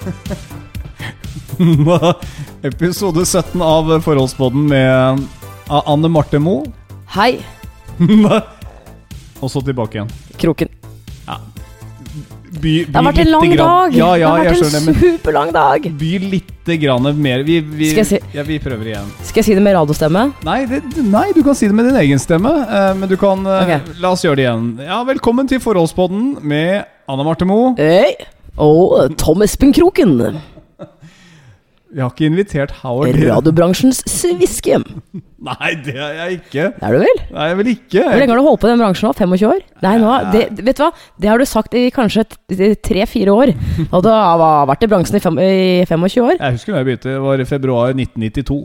Episode 17 av Forholdspodden med Anne Marte Moe. Hei, Og så tilbake igjen. Kroken. By, Det har vært en lang dag. Ja, ja, det har vært en men superlang dag. by lite grann mer. Vi, vi, si- ja, vi prøver igjen. Skal jeg si det med radiostemme? Nei, det, nei, du kan si det med din egen stemme. eh, men du kan okay. La oss gjøre det igjen. Ja, Velkommen til Forholdspodden med Anne Marte Moe. Hei. Og Tom Espen Kroken. Vi har ikke invitert Howard. Radiobransjens sviske. Nei, det er jeg ikke. Det er du vel? Nei, jeg vil ikke. Hvor lenge har du holdt på i den bransjen nå? 25 år? Nei, nå, det, vet du hva? Det har du sagt i kanskje tre-fire år. Og du har vært i bransjen i, fem, i 25 år. Jeg husker da jeg begynte. Det var i februar 1992.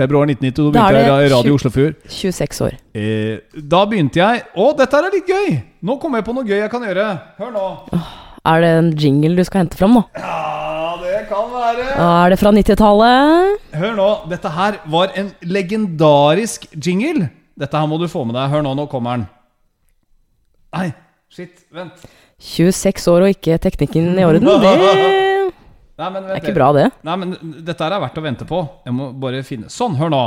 Februar 1992 da Da er begynte jeg i Radio tjue- Oslofjord. 26 år. Eh, da begynte jeg Å, dette er litt gøy! Nå kommer jeg på noe gøy jeg kan gjøre. Hør nå. Er det en jingle du skal hente fram nå? Ja, det kan være. Er det fra 90-tallet? Hør nå. Dette her var en legendarisk jingle. Dette her må du få med deg. Hør nå, nå kommer den. Nei, shit. Vent. 26 år og ikke teknikken i orden, det Nei, men vent er ikke bra, det. Nei, men dette her er verdt å vente på. Jeg må bare finne Sånn, hør nå.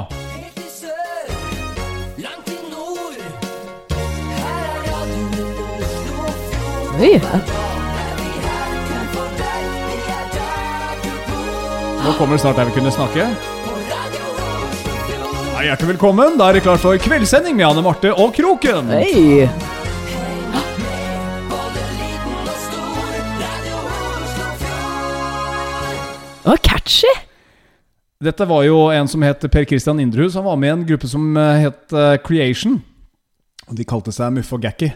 Helt Nå kommer det snart der vi kunne snakke. Ja, hjertelig velkommen. Da er det klart for kveldssending med Anne Marte og Kroken. Hei! Det var catchy! Dette var jo en som het Per Christian Indrehus. Han var med i en gruppe som eh, het eh, Creation. Og De kalte seg Muff og Gacky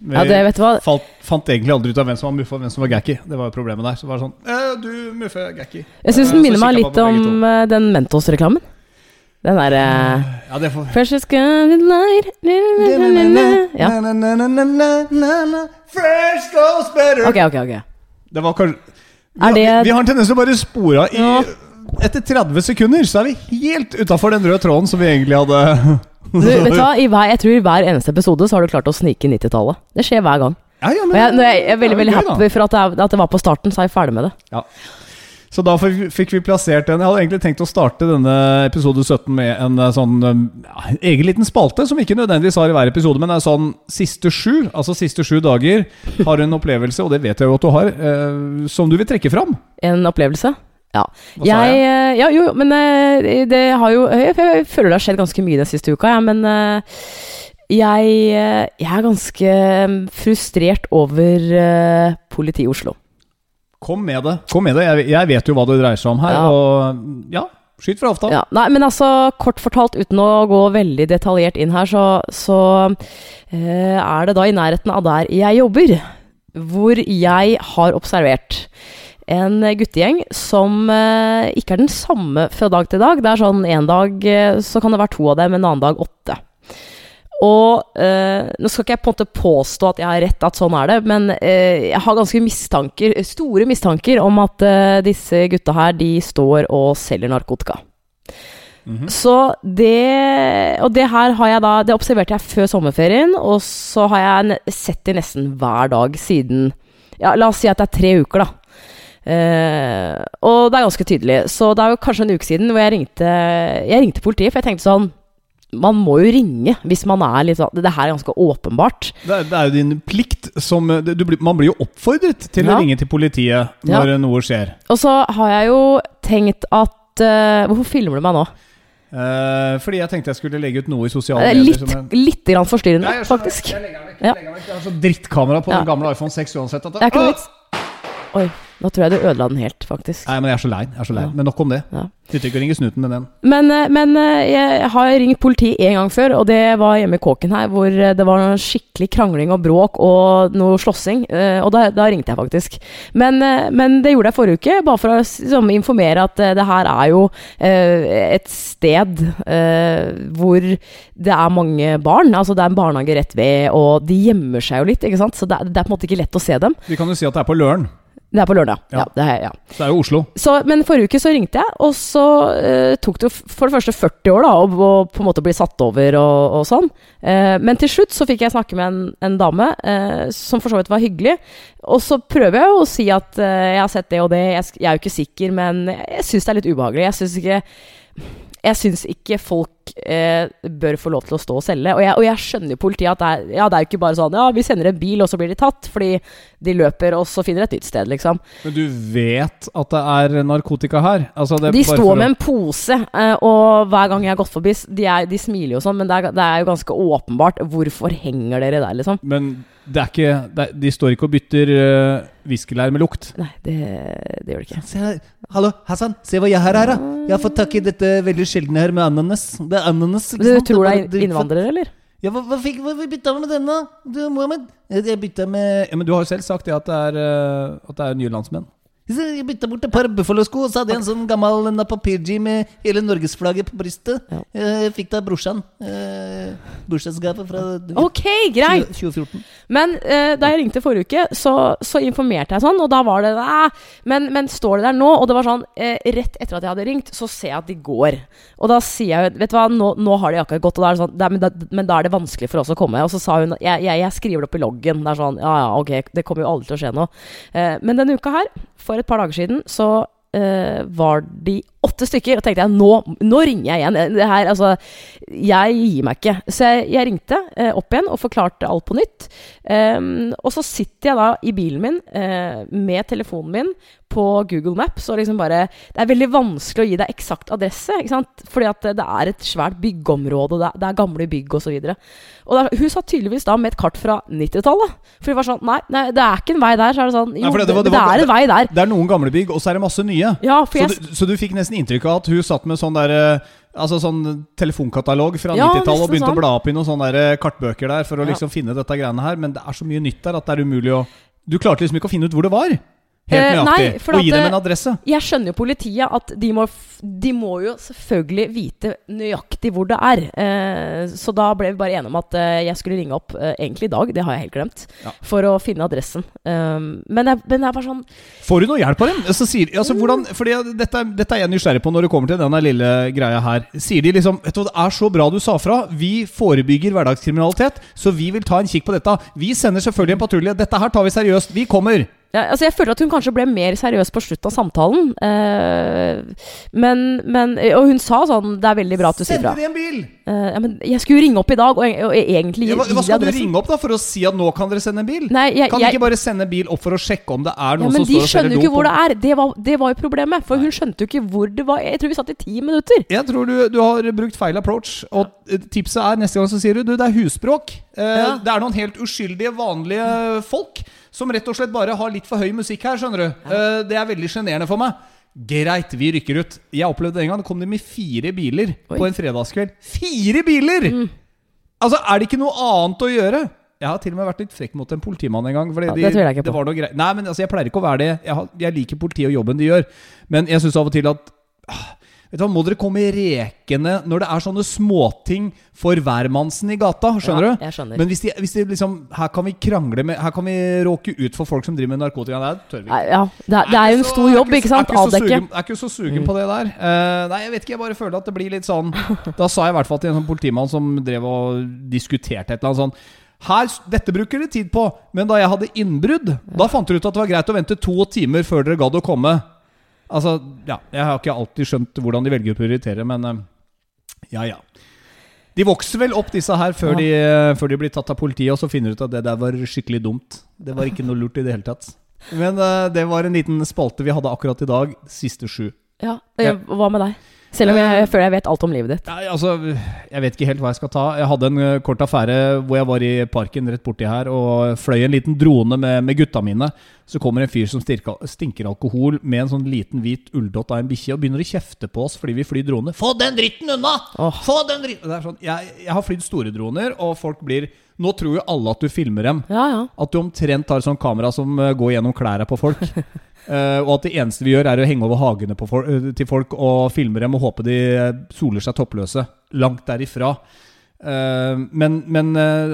Vi Ja, det. Falt, fant egentlig aldri ut av hvem som var Muff og hvem som var Gakky. Det var jo problemet der. Så det var sånn eh, Du, Muffe Gacky Jeg syns Eh, den minner meg litt om eh, den Mentos-reklamen. Den derre Ja, det får Precious God light Ja. Fresh goes better. Ok, ok, ok. Det var kanskje vi, det- vi, vi har en tendens til å bare spore av i. Etter 30 sekunder så er vi helt utafor den røde tråden som vi egentlig hadde Du, vet du hva? I hver, jeg tror i hver eneste episode så har du klart å snike 90-tallet. Det skjer hver gang. Ja, ja, men Og jeg, når jeg er veldig veldig happy for at det, er, at det var på starten, så er jeg ferdig med det. Ja. Så da fikk vi plassert den. Jeg hadde egentlig tenkt å starte denne episode 17 med en eh, sånn eh, ja, egen liten spalte, som ikke nødvendigvis har i hver episode, men er sånn siste sju, altså siste sju dager, har du en opplevelse, og det vet jeg jo at du har, eh, som du vil trekke fram. En opplevelse. Ja. Jeg, eh, ja, jo, men eh, det har jo Jeg, jeg føler det har skjedd ganske mye den siste uka, ja, men eh, jeg, jeg er ganske eh, frustrert over politiet i Oslo. Kom med det. Kom med det. Jeg, jeg vet jo hva det dreier seg om her, Ja. og ja, skyt fra hofta. Ja, nei, men altså, kort fortalt, uten å gå veldig detaljert inn her, så, så er det da i nærheten av der jeg jobber, hvor jeg har observert en guttegjeng som eh, ikke er den samme fra dag til dag. Det er sånn en dag eh, så kan det være to av dem, en annen dag åtte. Og eh, nå skal ikke jeg på en måte påstå at jeg har rett, at sånn er det, men eh, jeg har ganske mistanker, store mistanker om at eh, disse gutta her, de står og selger narkotika. Mhm. Så det Og det her har jeg da Det observerte jeg før sommerferien, og så har jeg sett det nesten hver dag siden Ja, la oss si at det er tre uker, da. Eh, og det er ganske tydelig. Så det er jo kanskje en uke siden hvor jeg ringte Jeg ringte politiet, for jeg tenkte sånn Man må jo ringe hvis man er litt sånn Det her er ganske åpenbart. Det, er, det er jo din plikt som du, blir- Man blir jo oppfordret til Ja. å ringe til politiet når noe skjer. Og så har jeg jo tenkt at uh, Hvorfor filmer du meg nå? Uh, fordi jeg tenkte jeg skulle legge ut noe i sosiale Det medier. som en- litt, litt grann forstyrrende, Ja, jeg faktisk. Jeg legger meg ikke Ja. Jeg legger meg. Jeg har så drittkamera på Ja. den gamle iPhone 6 uansett. At Det er ikke noe vits. Oi, nå tror jeg du ødela den helt, faktisk. Nei, men jeg er så lei. Jeg er så lei. Ja. Men nok om det. Ja. Nytter ikke å ringe snuten med den. Men, eh, men eh, jeg har ringt politi en gang før, og det var hjemme i kåken her, hvor eh, det var noe skikkelig krangling og bråk og noe slåssing. Og da, da ringte jeg faktisk. Men, men det gjorde jeg forrige uke, bare for å liksom, informere at det her er jo et sted hvor det er mange barn. Altså det er en barnehage rett ved, og de gjemmer seg jo litt, ikke sant. Så det, det er på en måte ikke lett å se dem. Vi kan jo si at det er på Løren. Det er på lørdag. Ja. Ja. det er, ja. Så det er jo Oslo. Så, men forrige uke så ringte jeg, og så eh, tok det for det første 40 år da, å, å på en måte bli satt over og, og sånn. Eh, men til slutt så fikk jeg snakke med en, en dame eh, som for så vidt var hyggelig. Og så prøver jeg å si at eh, jeg har sett det og det, jeg, jeg er jo ikke sikker, men jeg syns det er litt ubehagelig. Jeg syns ikke jeg syns ikke folk eh, bør få lov til å stå og selge. Og jeg, og jeg skjønner politiet at det er, ja, det er jo ikke bare sånn ja, vi sender en bil, og så blir de tatt. Fordi de løper og så finner et nytt sted, liksom. Men du vet at det er narkotika her? Altså, det De står med en pose, eh, og hver gang jeg har gått forbi De, er, de smiler jo sånn, men det er, det er jo ganske åpenbart. Hvorfor henger dere der, liksom? Men det er ikke det er, De står ikke og bytter uh, whiskyleir med lukt. Nei, det, det gjør de ikke. Se. Hallo, Hassan. Se hva jeg har her, da. Jeg har fått tak i dette veldig sjeldne her med ananas. Det er ananas. ikke Du tror det er innvandrere, eller? Ja, hva, hva, fikk, hva, bytta med denne? Du, Mohammed? Jeg, jeg bytta med Ja, Men du har jo selv sagt det at det er, eh, at det er nye landsmenn. Jeg bytta bort et par Buffalo-sko, og så hadde jeg en sånn gammel napapirji med hele norgesflagget på brystet. Ja. Jeg fikk det av brorsan. Eh, Bursdagsgave fra Ok, greit! 2014. Men eh, da jeg ringte forrige uke, så, så informerte jeg sånn, og da var det men, men står det der nå? Og det var sånn eh, Rett etter at jeg hadde ringt, så ser jeg at de går. Og da sier jeg Vet du hva, nå, nå har de akkurat gått, og da er det sånn det er, men, da, men da er det vanskelig for oss å komme. Og så sa hun jeg, jeg, jeg skriver det opp i loggen. Det er sånn Ja ja, ok, det kommer jo aldri til å skje noe. Eh, men denne uka her, for et par dager siden, så uh, var de åtte stykker. Og tenkte jeg nå, nå ringer jeg igjen. Det her, altså, jeg gir meg ikke. Så jeg, jeg ringte eh, opp igjen og forklarte alt på nytt. Um, og så sitter jeg da i bilen min eh, med telefonen min på Google Maps og liksom bare Det er veldig vanskelig å gi deg eksakt adresse, ikke sant? fordi at det er et svært byggeområde, det er, det er gamle bygg osv. Og, så og der, hun satt tydeligvis da med et kart fra 90-tallet. For hun var sånn nei, nei, det er ikke en vei der. Så er det sånn Jo, Nei, det- var- det, var- det er en vei der. Det er noen gamle bygg, og så er det masse nye. Ja, Så jeg du, så du fikk nesten inntrykk av at hun satt med sånn der eh, Altså sånn telefonkatalog fra Ja, 90-tallet og begynte sånn. å bla opp i noen sånne eh, kartbøker der for å Ja. liksom finne dette greiene her, men det er så mye nytt der at det er umulig å Du klarte liksom ikke å finne ut hvor det var. Helt Eh, nøyaktig. nei, og gi dem en adresse. Jeg skjønner jo politiet at de må, de må jo selvfølgelig vite nøyaktig hvor det er. Eh, så da ble vi bare enige om at eh, jeg skulle ringe opp eh, egentlig i dag, det har jeg helt glemt, Ja. for å finne adressen. Um, men, jeg, men det er bare sånn Får du noe hjelp av dem? Så sier, altså, hvordan, fordi dette, dette er jeg nysgjerrig på når det kommer til denne lille greia her. Sier de liksom Vet du hva, det er så bra du sa fra. Vi forebygger hverdagskriminalitet, så vi vil ta en kikk på dette. Vi sender selvfølgelig en patrulje. Dette her tar vi seriøst. Vi kommer. Ja, altså Jeg føler at hun kanskje ble mer seriøs på slutten av samtalen. Eh, men, men Og hun sa sånn Det er veldig bra at du sier fra'. Send deg en bil? Eh, ja, men jeg skulle jo ringe opp i dag og, og egentlig Ja, hva, hva skal du ringe opp da for å si at nå kan dere sende en bil? Nei, jeg, Kan de jeg, ikke bare sende en bil opp for å sjekke om det er noen ja, som står og skjønner jo ikke hvor det er. Det var, det var jo problemet. For hun skjønte jo ikke hvor det var. Jeg tror vi satt i ti minutter. Jeg tror du, du har brukt feil approach. Og tipset er neste gang så sier du du, det er husspråk. Eh, Ja. Det er noen helt uskyldige, vanlige folk som rett og slett bare har litt for høy musikk her, skjønner du. Ja. det er veldig sjenerende for meg. Greit, vi rykker ut. Jeg opplevde det en gang. Det kom de med fire biler Oi. på en fredagskveld. Fire biler! Mm. Altså, er det ikke noe annet å gjøre? Jeg har til og med vært litt frekk mot en politimann en gang. Fordi Ja, de, det tviler jeg ikke på. Nei, men altså, jeg pleier ikke å være det. Jeg, har, jeg liker politiet og jobben de gjør. Men jeg syns av og til at ah, Vet du hva, Må dere komme rekende når det er sånne småting for hvermannsen i gata? Skjønner Ja, du? jeg skjønner. Men hvis de, hvis de liksom Her kan vi krangle med Her kan vi råke ut for folk som driver med narkotika. Det tør vi ikke. Ja, det er, det er jo en stor jobb, ikke sant? Avdekke. sugen, er ikke så sugen på det der. Uh, nei, jeg vet ikke. Jeg bare føler at det blir litt sånn Da sa jeg i hvert fall til en sånn politimann som drev og diskuterte et eller annet sånn her, Dette bruker dere tid på, men da jeg hadde innbrudd, da fant dere ut at det var greit å vente to timer før dere gadd å komme. Altså, ja, Jeg har ikke alltid skjønt hvordan de velger å prioritere, men eh, ja, ja. De vokser vel opp, disse her, før, Ja. de, eh, før de blir tatt av politiet, og så finner de ut at det der var skikkelig dumt. Det var ikke noe lurt i det hele tatt. Men uh, det var en liten spalte vi hadde akkurat i dag. Siste sju. Ja, Hva med deg? Selv om jeg, jeg føler jeg vet alt om livet ditt. Nei, altså, Jeg vet ikke helt hva jeg skal ta. Jeg hadde en eh, kort affære hvor jeg var i parken rett borti her og fløy en liten drone med, med gutta mine. Så kommer en fyr som stinker, stinker alkohol med en sånn liten hvit ulldott av en bikkje og begynner å kjefte på oss fordi vi flyr drone. Få den dritten unna! Oh. Få den dritten! Det sånn, jeg, jeg har flydd store droner, og folk blir Nå tror jo alle at du filmer dem. Ja, ja. At du omtrent har sånn kamera som eh, går gjennom klærne på folk. Eh, og at det eneste vi gjør, er å henge over hagene på fol- eh, til folk og filme dem og håpe de soler seg toppløse. Langt derifra. Uh, men men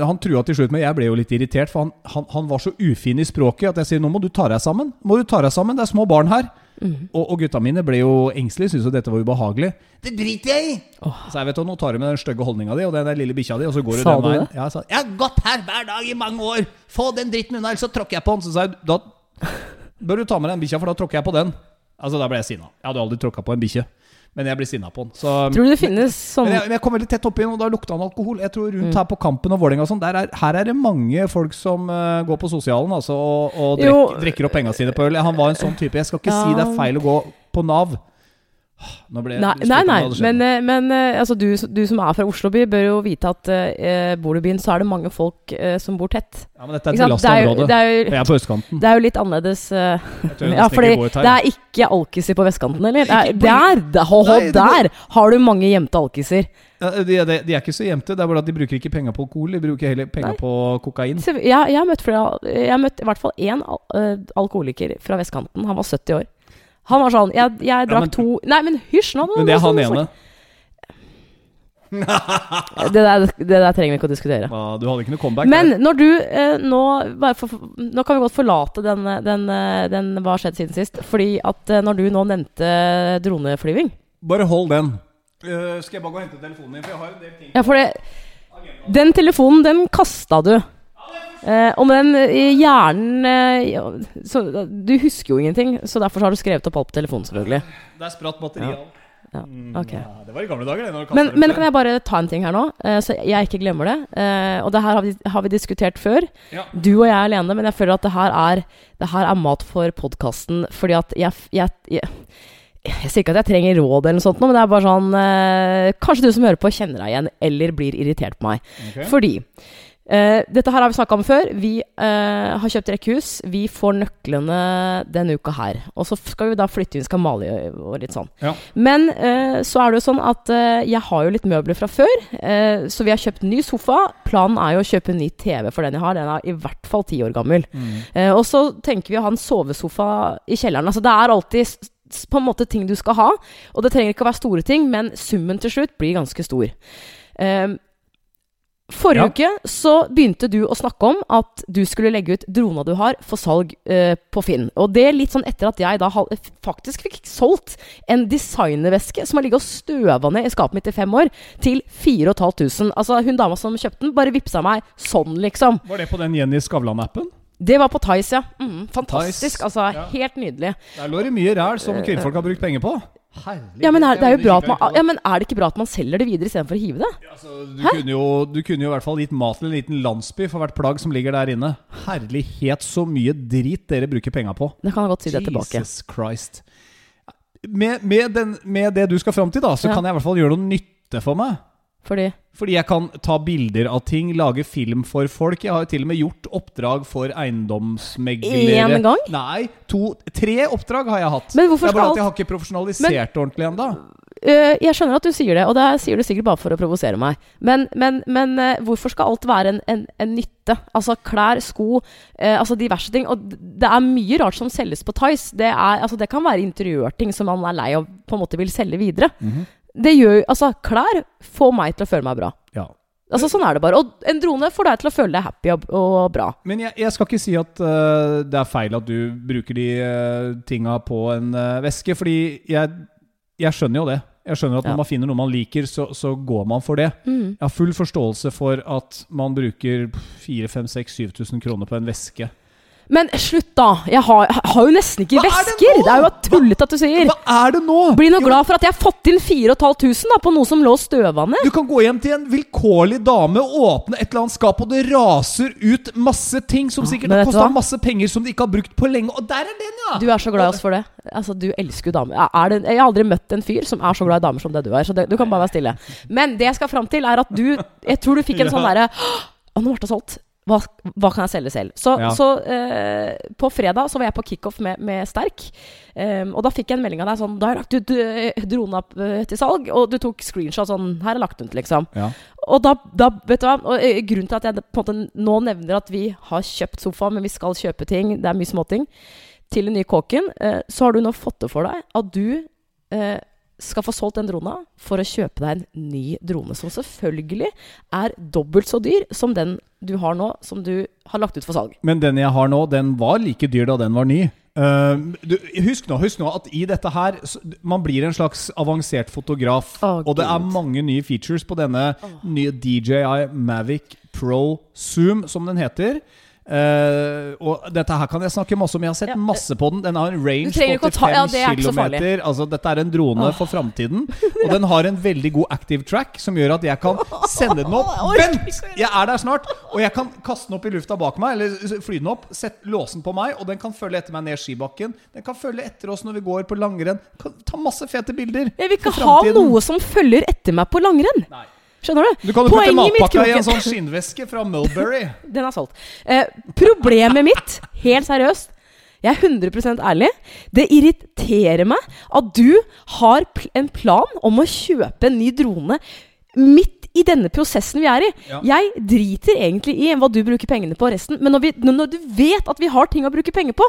han trua til slutt med Jeg ble jo litt irritert, for han, han, han var så ufin i språket at jeg sier nå må du ta deg sammen. Må du ta deg sammen, Det er små barn her. Mm. Og, og gutta mine ble jo engstelige, syntes jo dette var ubehagelig. Det driter jeg i! Så jeg vet du, nå tar du med den stygge holdninga di og den der lille bikkja di, og så går du Sa den veien. Ja, jeg sa, Jeg har gått her hver dag i mange år! Få den dritten unna, ellers så tråkker jeg på den. så sa jeg da bør du ta med den bikkja, for da tråkker jeg på den. Altså, Da ble jeg sinna. Jeg hadde aldri tråkka på en bikkje, men jeg blir sinna på den. Så, Tror du det finnes sånn men, men jeg kom veldig tett oppi den, og da lukta han alkohol. Jeg tror Mm. Rundt her på Kampen og Vålerenga og sånn, er, her er det mange folk som uh, går på sosialen altså, og, og Jo. drikk, drikker opp penga sine på øl. Han var en sånn type. Jeg skal ikke si det er feil å gå på Nav. Nei, nei, nei. hadde men, eh, men eh, altså, du, du som er fra Oslo by, bør jo vite at uh, bor du i byen, så er det mange folk uh, som bor tett. ja, men dette er et Ikke sant? Det er jo- område. det er jo- er på østkanten. Det er jo litt annerledes uh, Ja, fordi det er ikke alkiser på vestkanten, eller? Det er, der! Der, ho, ho, der har du mange gjemte alkiser. Ja, de, de, de er ikke så gjemte. Det er bare at de bruker ikke penger på alkohol, de bruker heller penger på kokain. Jeg, jeg har møtt flere Jeg har møtt i hvert fall én al alkoholiker fra vestkanten. Han var 70 år. Han var sånn Jeg, jeg drakk men- to Nei, men hysj nå! Men det er han ene. Det der, det der trenger vi ikke å diskutere. Ja, du hadde ikke noe comeback Men der. når du eh, nå for, Nå kan vi godt forlate den, den, eh, den Hva har skjedd siden sist? Fordi at eh, når du nå nevnte droneflyving Bare hold den. Uh, skal jeg bare gå og hente telefonen din, for jeg har en del ting Ja, for det Den telefonen, den kasta du. Eh, og med den hjernen eh, så, Du husker jo ingenting, så derfor så har du skrevet opp alt på telefonen, selvfølgelig. Der spratt batteriet Ja. av. Ja, Okay. ja, det var i gamle dager, det. Men, men kan jeg bare ta en ting her nå, eh, så jeg ikke glemmer det? Eh, og det her har vi, har vi diskutert før. Ja. Du og jeg alene, men jeg føler at det her er, det her er mat for podkasten. Fordi at jeg, jeg, jeg jeg sier ikke at jeg trenger råd, eller noe sånt, men det er bare sånn eh, Kanskje du som hører på, kjenner deg igjen, eller blir irritert på meg. Okay. Fordi eh, Dette her har vi snakka om før. Vi uh, har kjøpt rekkehus. Vi får nøklene denne uka her. Og så skal vi da flytte inn, skal male og litt sånn. Ja. Men uh, så er det jo sånn at jeg har jo litt møbler fra før. så vi har kjøpt ny sofa. Planen er jo å kjøpe en ny TV for den jeg har. Den er i hvert fall ti år gammel. Mm. Og så tenker vi å ha en sovesofa i kjelleren. Altså det er alltid på en måte ting du skal ha. Og det trenger ikke å være store ting, men summen til slutt blir ganske stor. Eh, Forrige Ja. uke så begynte du å snakke om at du skulle legge ut drona du har, for salg eh, på Finn. Og det litt sånn etter at jeg da faktisk fikk solgt en designerveske som har ligget og støva ned i skapet mitt i fem år, til 4500. Altså, hun dama som kjøpte den, bare vippsa meg sånn, liksom. Var det på den Jenny Skavlan-appen? Det var på Tice, ja. Mm, fantastisk. Thais, Altså, ja. helt nydelig. Der lå det mye ræl som kvinnfolk har brukt penger på. Herlig. Ja, men er, det er jo bra at man, ja, men er det ikke bra at man selger det videre istedenfor å hive det? Altså, du, kunne jo, du kunne jo i hvert fall gitt mat til en liten landsby for hvert plagg som ligger der inne. Herlighet, så mye drit dere bruker penga på. Det kan jeg godt si det tilbake. Jesus Christ. Med, med, den, med det du skal fram til, da, så Ja. kan jeg i hvert fall gjøre noe nytte for meg. Fordi Fordi jeg kan ta bilder av ting, lage film for folk. Jeg har jo til og med gjort oppdrag for eiendomsmeglere. Én gang? Nei, to, tre oppdrag har jeg hatt. Men hvorfor det er bare skal at jeg har ikke profesjonalisert men, ordentlig ennå. Øh, jeg skjønner at du sier det, og det sier du sikkert bare for å provosere meg. Men, men, men øh, hvorfor skal alt være en, en, en nytte? Altså klær, sko, øh, altså diverse ting. Og det er mye rart som selges på Tice. Det, er, altså, det kan være interiørting som man er lei av på en måte vil selge videre. Det gjør jo Altså, klær får meg til å føle meg bra. Ja. Altså Sånn er det bare. Og en drone får deg til å føle deg happy og, og bra. Men jeg, jeg skal ikke si at uh, det er feil at du bruker de uh, tinga på en uh, veske, fordi jeg, jeg skjønner jo det. Jeg skjønner at Ja. når man finner noe man liker, så, så går man for det. Mm. Jeg har full forståelse for at man bruker 4000-5000-6000 kroner på en veske. Men slutt, da! Jeg har, jeg har jo nesten ikke Hva er det vesker! Det er jo tullete at du sier. Hva er det nå?! Bli nå glad for at jeg har fått inn 4500 da, på noe som lå støva ned. Du kan gå hjem til en vilkårlig dame, åpne et eller annet skap, og det raser ut masse ting som sikkert har kosta masse penger som de ikke har brukt på lenge. Og der er den, ja! Du er så glad i oss for det. Altså, Du elsker jo damer. Er det, jeg har aldri møtt en fyr som er så glad i damer som det du er. Så det, du kan bare være stille. Men det jeg skal fram til, er at du Jeg tror du fikk en sånn derre Å, nå ble det solgt. Hva, hva kan jeg selge selv? Så, Ja. så eh, på fredag så var jeg på kickoff med, med Sterk. Um, og da fikk jeg en melding av deg sånn Da har jeg lagt ut eh, drona eh, til salg, og du tok screenshot sånn Her er lagt ut, liksom. Ja. Og da, da vet du hva og, Grunnen til at jeg på en måte nå nevner at vi har kjøpt sofa, men vi skal kjøpe ting, det er mye småting, til den nye kåken, eh, så har du nå fått det for deg at du eh, skal få solgt den drona for å kjøpe deg en ny drone, som selvfølgelig er dobbelt så dyr som den du har nå, som du har lagt ut for salg. Men den jeg har nå, den var like dyr da den var ny. Uh, du, husk, nå, husk nå at i dette her Man blir en slags avansert fotograf. Oh, og det er mange nye features på denne nye DJI Mavic Pro Zoom, som den heter. Eh, og dette her kan jeg snakke masse om. Jeg har sett Ja, masse på den. Den har en range på ikke å ta- ja, 85 det km. Altså, dette er en drone for framtiden. Og den har en veldig god active track som gjør at jeg kan sende den opp. Vent! Jeg er der snart. Og jeg kan kaste den opp i lufta bak meg, eller fly den opp, sette låsen på meg, og den kan følge etter meg ned skibakken. Den kan følge etter oss når vi går på langrenn. Kan ta masse fete bilder. Jeg vil ikke ha noe som følger etter meg på langrenn. Nei. Skjønner du? Du kan jo putte matpakka i en sånn skinnveske fra Mulberry. Den er solgt. Eh, problemet mitt, helt seriøst Jeg er 100% ærlig. Det irriterer meg at du har pl en plan om å kjøpe en ny drone midt i denne prosessen vi er i. Ja. Jeg driter egentlig i hva du bruker pengene på resten, men når, vi, når du vet at vi har ting å bruke penger på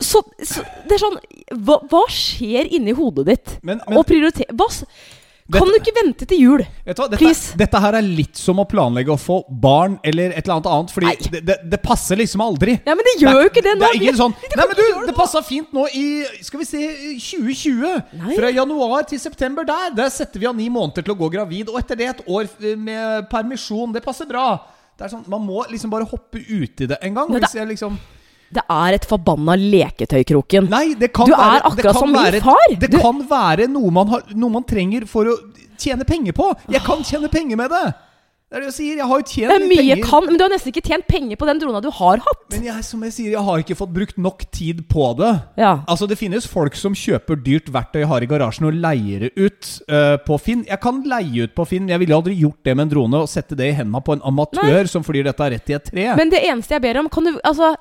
så, så det er sånn Hva, hva skjer inni hodet ditt? Men- men- hva, s- Kan du ikke vente til jul? Vet du hva? Dette, Please. dette her er litt som å planlegge å få barn eller et eller annet annet. Fordi det, det, det passer liksom aldri. Ja, men det gjør jo ikke det nå. Det er ingen sånn Nei, men du, det passa fint nå i Skal vi se 2020. Nei. Fra januar til september der. Der setter vi av ni måneder til å gå gravid. Og etter det et år med permisjon. Det passer bra. Det er sånn, Man må liksom bare hoppe uti det en gang. Hvis jeg liksom Det er et forbanna leketøykroken. Nei, det kan Du er være akkurat det kan som min far. Det Du- kan være noe man, har, noe man trenger for å tjene penger på. Jeg kan tjene penger med det. Det er det jeg sier. Jeg har jo tjent mye penger. kan, men du har nesten ikke tjent penger på den drona du har hatt. Men jeg, som jeg sier, jeg har ikke fått brukt nok tid på det. Ja. Altså Det finnes folk som kjøper dyrt verktøy har i garasjen og leier det ut uh, på Finn. Jeg kan leie ut på Finn. Jeg ville aldri gjort det med en drone og sette det i hendene på en amatør som flyr dette rett i et tre. Men det eneste jeg ber om kan du, altså,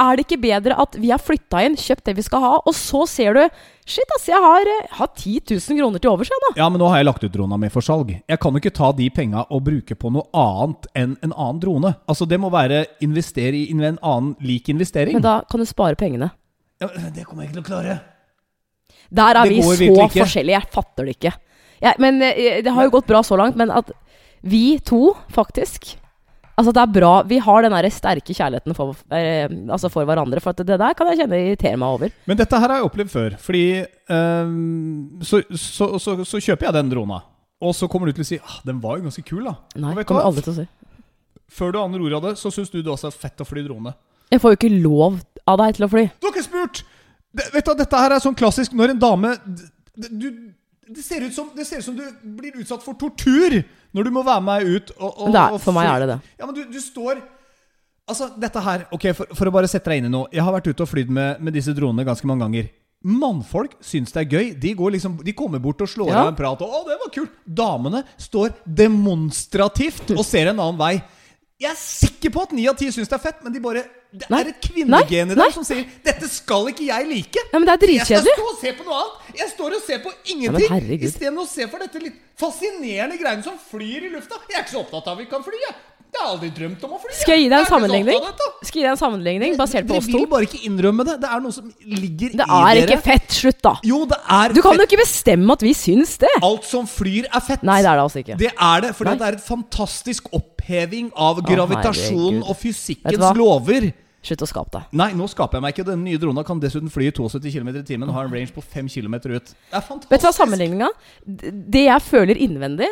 Er det ikke bedre at vi har flytta inn, kjøpt det vi skal ha, og så ser du Shit, ass, jeg har, eh, har 10 000 kroner til overs, jeg nå. ja, men nå har jeg lagt ut drona mi for salg. Jeg kan jo ikke ta de penga og bruke på noe annet enn en annen drone. Altså Det må være investere i en annen lik investering. Men da kan du spare pengene. ja, det kommer jeg ikke til å klare. Der er Det vi så forskjellige. Jeg fatter det ikke. Ja, men eh, Det har jo gått bra så langt, men at vi to faktisk Altså Det er bra vi har den sterke kjærligheten for, eh, altså for hverandre. For det der kan jeg kjenne irriterer meg over. Men dette her har jeg opplevd før. Fordi eh, så, så, så, så kjøper jeg den drona. Og så kommer du til å si ah, den var jo ganske kul, da. Nei, kommer aldri til å si. Før du aner ordet av det, så syns du det også er fett å fly drone. Jeg får jo ikke lov av deg til å fly. Du har ikke spurt! Det, vet du, Dette her er sånn klassisk når en dame du, det, ser ut som, det ser ut som du blir utsatt for tortur når du må være med meg ut. Og, og, er, for meg er det det. Ja, men du, du står Altså, dette her Ok, for, for å bare sette deg inn i noe. Jeg har vært ute og flydd med, med disse dronene ganske mange ganger. Mannfolk syns det er gøy. De, går liksom, de kommer bort og slår Ja. av en prat. Og, 'Å, det var kult!' Damene står demonstrativt og ser en annen vei. Jeg er sikker på at ni av ti syns det er fett, men de bare Det Nei. er et kvinnegen i dem som sier 'Dette skal ikke jeg like'. Ja, men det er Jeg skal stå og se på noe annet. Jeg står og ser på ingenting. Ja. Istedenfor å se for dette litt fascinerende greiene som flyr i lufta. Jeg er ikke så opptatt av at vi kan fly. Jeg, jeg har aldri drømt om å fly. Skal jeg gi deg en sammenligning? Skal jeg gi deg en sammenligning basert på oss Dere oss vil bare ikke innrømme det. Det er noe som ligger i dere. Det er dere. ikke fett. Slutt, da. Jo, det er Du kan jo ikke bestemme at vi syns det. Alt som flyr, er fett. Nei, det er det altså ikke. Det er det, fordi Nei. det er et fantastisk oppheving av gravitasjonen og fysikkens lover. Slutt å skape deg. Nei, nå skaper jeg meg ikke. Den nye drona kan dessuten fly i 72 km i timen og har en range på 5 km ut. Det er fantastisk. Vet du hva sammenligninga? Det jeg føler innvendig,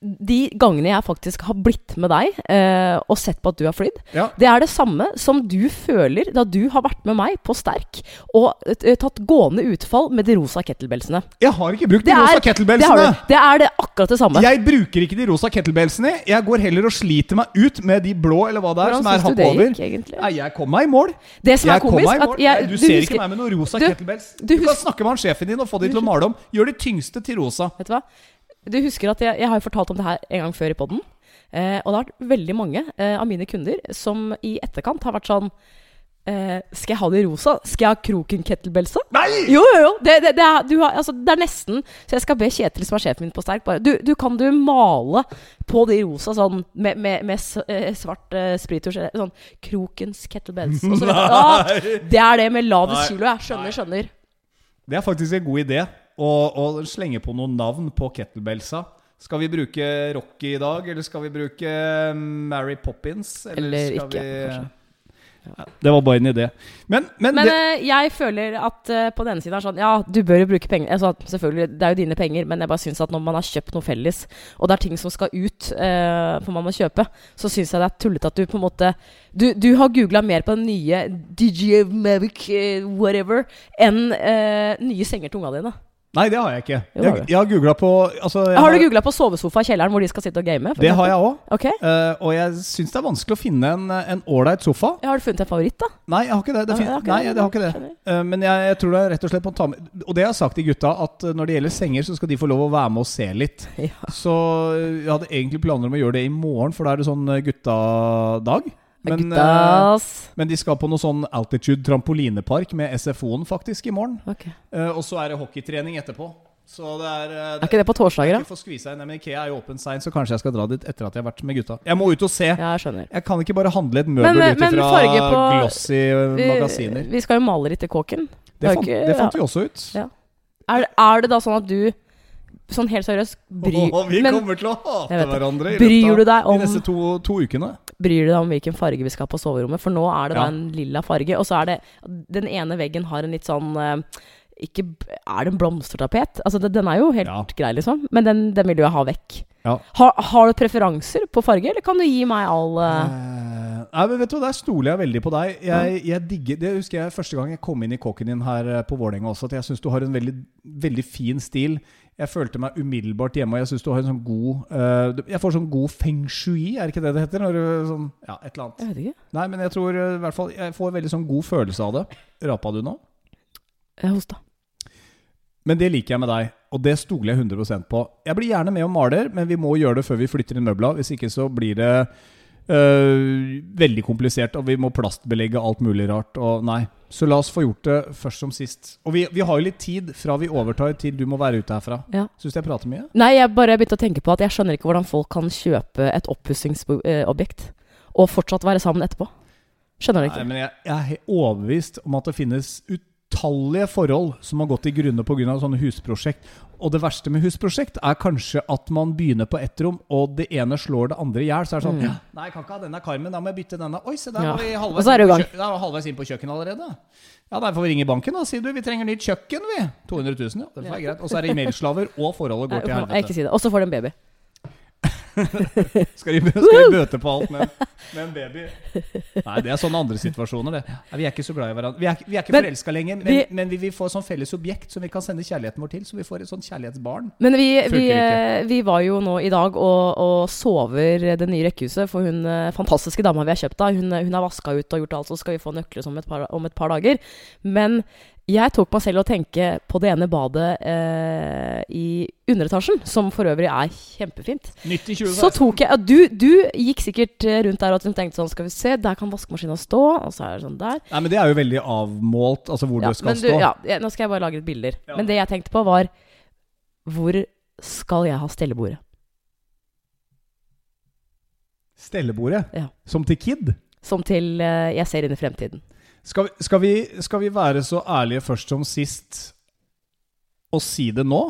de gangene jeg faktisk har blitt med deg eh, og sett på at du har flydd, Ja. det er det samme som du føler da du har vært med meg på Sterk og eh, tatt gående utfall med de rosa kettlebellsene. Jeg har ikke brukt de er, rosa kettlebellsene. Det, det er det akkurat det samme. Jeg bruker ikke de rosa kettlebellsene. Jeg går heller og sliter meg ut med de blå, eller hva det er, Hvordan som er du det over. gikk, egentlig? Nei, jeg kom meg i mål. Det som Jeg er komisk, at jeg, Nei, du, ser husker, ikke meg med noen rosa du- kettlebells. du Du, kan snakke med han sjefen din og få de til å male om. Gjør de tyngste til rosa. Vet du hva? Du husker at jeg, jeg har fortalt om det her en gang før i podden. Eh, og det har vært veldig mange eh, av mine kunder som i etterkant har vært sånn eh, Skal jeg ha de rosa? Skal jeg ha Kroken-kettlebellsa? Nei! Jo, jo, jo! Det, det, det, er, du har, altså, det er nesten Så jeg skal be Kjetil, som er sjefen min på Sterk, bare du, du, Kan du male på de rosa sånn med, med, med svart eh, svart uh, sprittusj? Sånn Krokens kettlebells. Og så vet du, ah, det er det med lavest kilo. Jeg skjønner, skjønner. Det er faktisk en god idé å, og slenge på noen navn på kettlebellsa. Skal vi bruke Rocky i dag, eller skal vi bruke Mary Poppins? Eller skal ikke, vi- kanskje. Ja, det var bare en idé. Men, men, Men det, eh, jeg føler at eh, på denne siden er sånn Ja, du bør jo bruke penger. Altså, selvfølgelig, det er jo dine penger, men jeg bare syns at når man har kjøpt noe felles, og det er ting som skal ut, uh, for man må kjøpe, så syns jeg det er tullete at du på en måte Du, du har googla mer på den nye DJ Mavic uh, whatever enn eh, nye senger til ungene dine. Nei, det har jeg ikke. Jo, Jeg, jeg har googla på altså, jeg Har du googla på sovesofa i kjelleren hvor de skal sitte og game? Det har jeg òg. Ok. og jeg syns det er vanskelig å finne en en ålreit sofa. Ja, har du funnet en favoritt, da? Nei, jeg har ikke det. det, fin- jeg har ikke nei, det. det har ikke det. Eh, men jeg, jeg tror det er rett og slett må ta med Og det jeg har sagt til gutta, at eh, når det gjelder senger, så skal de få lov å være med og se litt. Ja. Så jeg hadde egentlig planer om å gjøre det i morgen, for da er det sånn guttadag. Men, eh, men de skal på noe sånn altitude trampolinepark med SFO-en faktisk i morgen. Okay. Eh, og så er det hockeytrening etterpå. Så det er, eh, Er ikke det på torsdager, da? ikke for å inn, men Ikea er jo åpen seint, så kanskje jeg skal dra dit etter at jeg har vært med gutta. Jeg må ut og se. Ja, jeg skjønner. Jeg kan ikke bare handle et møbel Men, eh, ut men ifra farge på- glossy Vi, magasiner. vi skal jo male litt i kåken. Det fant, ikke- det fant vi også ut. Ja. Er, er det da sånn at du Sånn helt seriøst bry, oh, vi men, kommer til å hate hverandre i løpet av om- de neste to, to ukene. Bryr du deg om hvilken farge vi skal ha på soverommet? For nå er det Ja. da en lilla farge, og så er det Den ene veggen har en litt sånn eh, ikke, Er det en blomstertapet? Altså, den er jo helt Ja. grei, liksom. Men den, den vil du jo ha vekk. Ja. Har, har du preferanser på farge, eller kan du gi meg all uh... Eh, nei, men vet du, Der stoler jeg veldig på deg. Jeg, jeg digger, Det husker jeg første gang jeg kom inn i kåken din her på Vålerenga også, at jeg syns du har en veldig, veldig fin stil. Jeg følte meg umiddelbart hjemme, og jeg syns du har en sånn god uh, Jeg får sånn god feng shui, er det ikke det det heter? Når du, sånn, ja, et eller annet. Jeg vet ikke. Nei, men jeg tror eh, i hvert fall Jeg får veldig sånn god følelse av det. Rapa du nå? Jeg hosta. Men det liker jeg med deg, og det stoler jeg 100% på. Jeg blir gjerne med og maler, men vi må gjøre det før vi flytter inn møbla. Hvis ikke så blir det øh, veldig komplisert, og vi må plastbelegge alt mulig rart. Og nei. Så la oss få gjort det først som sist. Og vi, vi har jo litt tid fra vi overtar til du må være ute herfra. Ja. Syns du jeg prater mye? Nei, jeg bare begynte å tenke på at jeg skjønner ikke hvordan folk kan kjøpe et oppussingsobjekt og fortsatt være sammen etterpå. Skjønner du ikke? Nei, men jeg, jeg er overbevist om at det finnes utallige forhold som har gått i grunne pga. sånne husprosjekt. Og det verste med husprosjekt er kanskje at man begynner på ett rom, og det ene slår det andre i hjel. Så er det sånn Mm. Nei, jeg kan ikke ha denne karmen, da må jeg bytte denne. Oi, se der Ja. var vi halvveis, er inn du på i gang. kjø- da er vi halvveis inn på kjøkkenet allerede. Ja, nei, får vi ringe banken, da. Sier du vi trenger nytt kjøkken, vi. 200 000, ja. Det er greit. Og så er det e-mailslaver, og forholdet går til helvete. si. Og så får du en baby. Skal de, skal de bøte på alt med, med en baby? Nei, det er sånne andre situasjoner, det. Nei, vi er ikke så glad i hverandre. Vi er, vi er ikke forelska lenger, men, vi- men vi vil få et sånn felles objekt som vi kan sende kjærligheten vår til. Så vi får et sånt kjærlighetsbarn. Men vi, vi, eh, vi var jo nå i dag og, og sover det nye rekkehuset for hun eh, fantastiske dama vi har kjøpt av. Hun, hun har vaska ut og gjort alt, så skal vi få nøkler om et par, om et par dager. Men jeg tok meg selv å tenke på det ene badet eh, i underetasjen, som for øvrig er kjempefint. Nytt i Så 2016. tok jeg du, du gikk sikkert eh, rundt der og tenkte sånn Skal vi se, der kan vaskemaskina stå. Og så er det sånn der. Nei, men det er jo veldig avmålt, altså hvor Ja, det skal men du, stå. ja, ja, nå skal jeg bare lage litt bilder. Ja. Men det jeg tenkte på, var Hvor skal jeg ha stellebordet? Stellebordet. Ja. Som til Kid. Som til eh, jeg ser inn i fremtiden. Skal vi, skal, vi, skal vi være så ærlige først som sist og si det nå?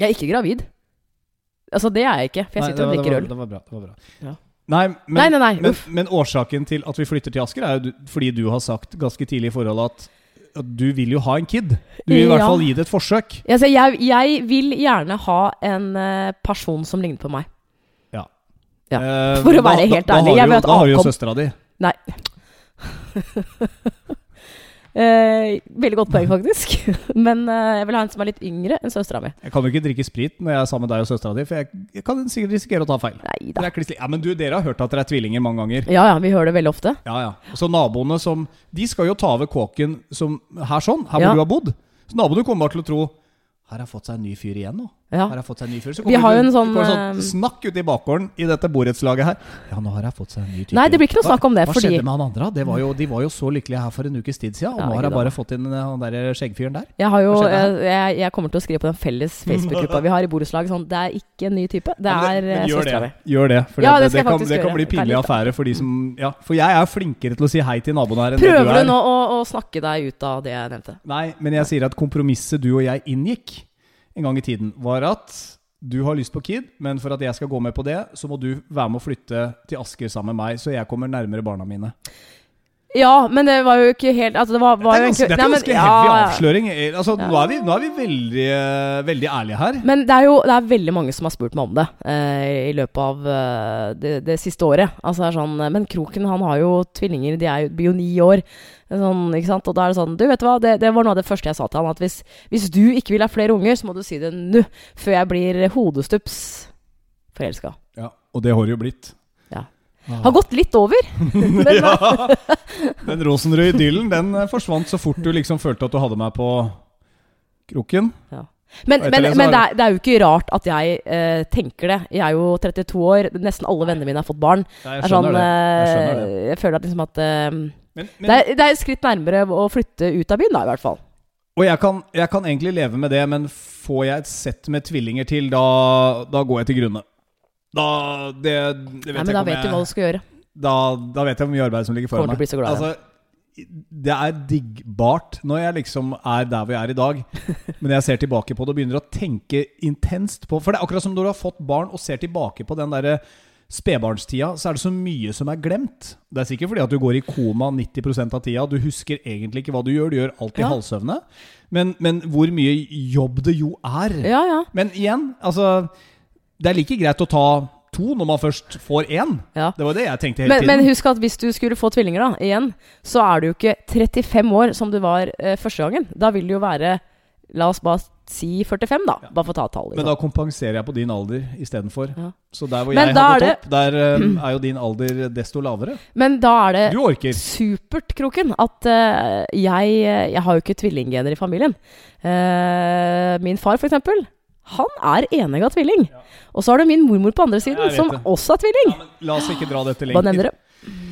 Jeg er ikke gravid. Altså, det er jeg ikke, for jeg Nei, sitter og drikker øl. Det var bra. Det var bra. Ja. Nei, men, Nei, nei, Men, men årsaken til at vi flytter til Asker, er jo fordi du har sagt ganske tidlig i forholdet at, at du vil jo ha en kid. Du vil i hvert fall gi det et forsøk. Altså, jeg, jeg vil gjerne ha en eh, person som ligner på meg. Ja. ja. For å være da, helt ærlig, da har du jo jo søstera di. Nei. Eh, veldig godt poeng, faktisk. Men eh, jeg vil ha en som er litt yngre enn søstera mi. Jeg kan jo ikke drikke sprit når jeg er sammen med deg og søstera di, for jeg, jeg kan sikkert risikere å ta feil. Nei da. er ja, men du, Dere har hørt at dere er tvillinger mange ganger. Ja ja, vi hører det veldig ofte. Ja, ja. Så naboene som De skal jo ta over kåken som her sånn, her hvor Ja. du har bodd. Så naboene kommer bare til å tro Her har fått seg en ny fyr igjen nå. Ja. Har jeg fått seg en ny fyr? Så Vi har jo en sånn, sånn, eh, snakk ute i bakgården i dette borettslaget her. Ja, nå har jeg fått seg en ny type. Nei, det blir ikke noe snakk om det, Hva fordi- skjedde med han andre? Det var jo, de var jo så lykkelige her for en ukes tid siden, og Ja, nå har jeg bare fått inn eh, han der skjeggfyren der. Jeg, har jo, jeg, jeg, kommer til å skrive på den felles Facebook-gruppa vi har i borettslaget Sånn, det er ikke en ny type. Det er eh, søstera det. mi. Gjør det. For Ja, det, det det, kan, det kan bli pinlig affære for de som Ja, for jeg er flinkere til å si hei til naboen her enn Prøver du du er. nå å, å snakke deg ut av det jeg nevnte? Nei, men jeg sier at kompromisset du og jeg inngikk en gang i tiden, var at du har lyst på Kid, men for at jeg skal gå med på det, så må du være med å flytte til Asker sammen med meg, så jeg kommer nærmere barna mine. Ja, men det var jo ikke helt altså, Det var, var det er ganske, det er ganske ja, heavy avsløring. Altså, ja. nå, er vi, nå er vi veldig, veldig ærlige her. Men det er jo det er veldig mange som har spurt meg om det eh, i løpet av eh, det, det siste året. Altså er sånn, Men Kroken han har jo tvillinger, de er jo, blir jo ni år. Sånn, ikke sant? Og da er det sånn Du, vet du hva, det, det var noe av det første jeg sa til han. At hvis, hvis du ikke vil ha flere unger, så må du si det nå. Før jeg blir hodestups forelska. Ja, og det har det jo blitt. Ja. Ah. Har gått litt over. Men, ja. Den rosenrøde idyllen den eh, forsvant så fort du liksom følte at du hadde meg på kroken. Men, men, det men det, er, det er jo ikke rart at jeg eh, tenker det. Jeg er jo 32 år, nesten alle vennene mine har fått barn. Nei, jeg, skjønner sånn, Jeg skjønner det. eh, jeg føler at liksom at eh, Men, men, det, er, det er et skritt nærmere å flytte ut av byen, da, i hvert fall. og jeg kan, jeg kan egentlig leve med det, men får jeg et sett med tvillinger til, da, da går jeg til grunne. Da Det, det vet Nei, jeg men ikke da om vet du hva du skal gjøre. da, da vet jeg hvor mye arbeid som ligger foran meg. bli så glad altså, det er diggbart når jeg liksom er der hvor jeg er i dag. Men jeg ser tilbake på det og begynner å tenke intenst på For det er akkurat som når du har fått barn og ser tilbake på den derre spedbarnstida, så er det så mye som er glemt. Det er sikkert fordi at du går i koma 90% av tida. Du husker egentlig ikke hva du gjør, du gjør alt i Ja. halvsøvne. Men, men hvor mye jobb det jo er. Ja, ja. Men igjen, altså Det er like greit å ta to når man først får én. ja. Det var det jeg tenkte hele Men, tiden. men husk at hvis du skulle få tvillinger, da, igjen, så er du jo ikke 35 år som du var eh, første gangen. Da vil du jo være La oss bare si 45, da. Bare for å ta et tall. Men Liksom. da kompenserer jeg på din alder istedenfor. Ja. Så der hvor Men jeg har hadde er topp, der eh, er jo din alder desto lavere. Men da er det Du supert, Kroken, at uh, jeg Jeg har jo ikke tvillinggener i familien. Uh, min far, for eksempel, han er enegga tvilling. Og så har du min mormor på andre siden, som det. også er tvilling. La oss ikke dra dette Hva nevner lenger.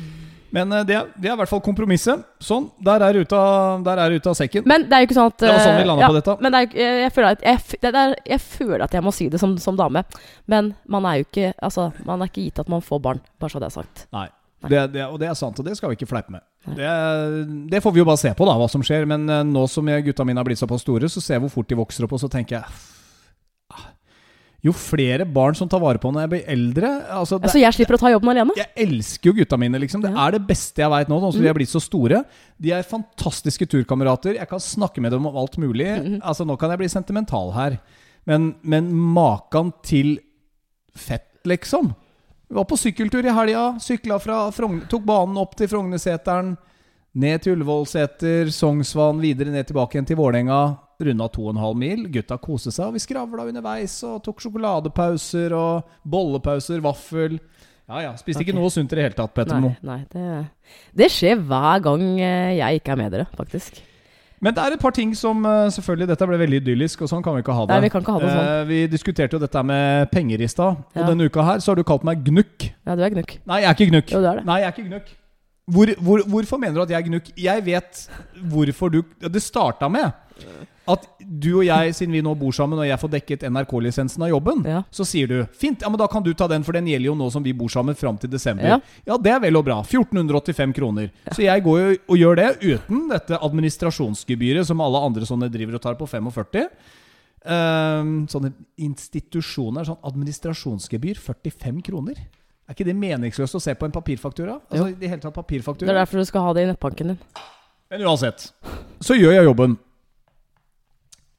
Men eh, det, det er i hvert fall kompromisset. Sånn. Der er ute av, der er ute av sekken. Men det er jo ikke sånn at Det var sånn vi landa ja, på dette. Men det er, jeg, føler at jeg, det er, jeg føler at jeg må si det som, som dame. Men man er jo ikke Altså, man er ikke gitt at man får barn, bare så det er sagt. Nei. Nei. Det, det, og det er sant, og det skal vi ikke fleipe med. Det, det får vi jo bare se på, da, hva som skjer. Men eh, nå som jeg, gutta mine har blitt såpass store, så ser jeg hvor fort de vokser opp, og så tenker jeg Jo flere barn som tar vare på når jeg blir eldre altså, det, Altså, jeg slipper å ta jobben alene. Jeg elsker jo gutta mine, liksom. Det Ja. er det beste jeg veit nå. sånn som Mm. de er blitt så store. De er fantastiske turkamerater. Jeg kan snakke med dem om alt mulig. Mhm. Altså, nå kan jeg bli sentimental her. Men, men makan til fett, liksom. Vi var på sykkeltur i helga. Sykla fra Frogn... Tok banen opp til Frognerseteren. Ned til Ullevålseter, Sognsvann, videre ned tilbake igjen til Vålerenga. Runda 2,5 mil. Gutta koste seg, og vi skravla underveis og tok sjokoladepauser og bollepauser, vaffel. Ja ja. Spiste ikke noe sunt i det hele tatt, Petter Moe. nei det, det skjer hver gang eh, jeg ikke er med dere, faktisk. Men det er et par ting som eh, Selvfølgelig, dette ble veldig idyllisk, og sånn kan vi ikke ha det. Nei, vi kan ikke ha det sånn. Eh, vi diskuterte jo dette med penger i stad, og Ja. denne uka her så har du kalt meg gnukk. Ja, du er gnukk. Nei, jeg er ikke gnukk. Jo, du er det. Nei, jeg er ikke gnukk. Hvor, hvor, hvorfor mener du at jeg gnukk? Jeg vet hvorfor du Det starta med at du og jeg, siden vi nå bor sammen, og jeg får dekket NRK-lisensen av jobben, Ja. så sier du fint, ja, men da kan du ta den, for den gjelder jo nå som vi bor sammen fram til desember. Ja. Ja, det er vel og bra. 1485 kroner. Så jeg går jo og gjør det uten dette administrasjonsgebyret som alle andre sånne driver og tar på 45. Um, sånne institusjoner. Sånn administrasjonsgebyr 45 kroner. Er ikke det meningsløst å se på en papirfaktura? Altså, i det hele tatt papirfaktura? Det er derfor du skal ha det i nettbanken din. Men uansett, så gjør jeg jobben.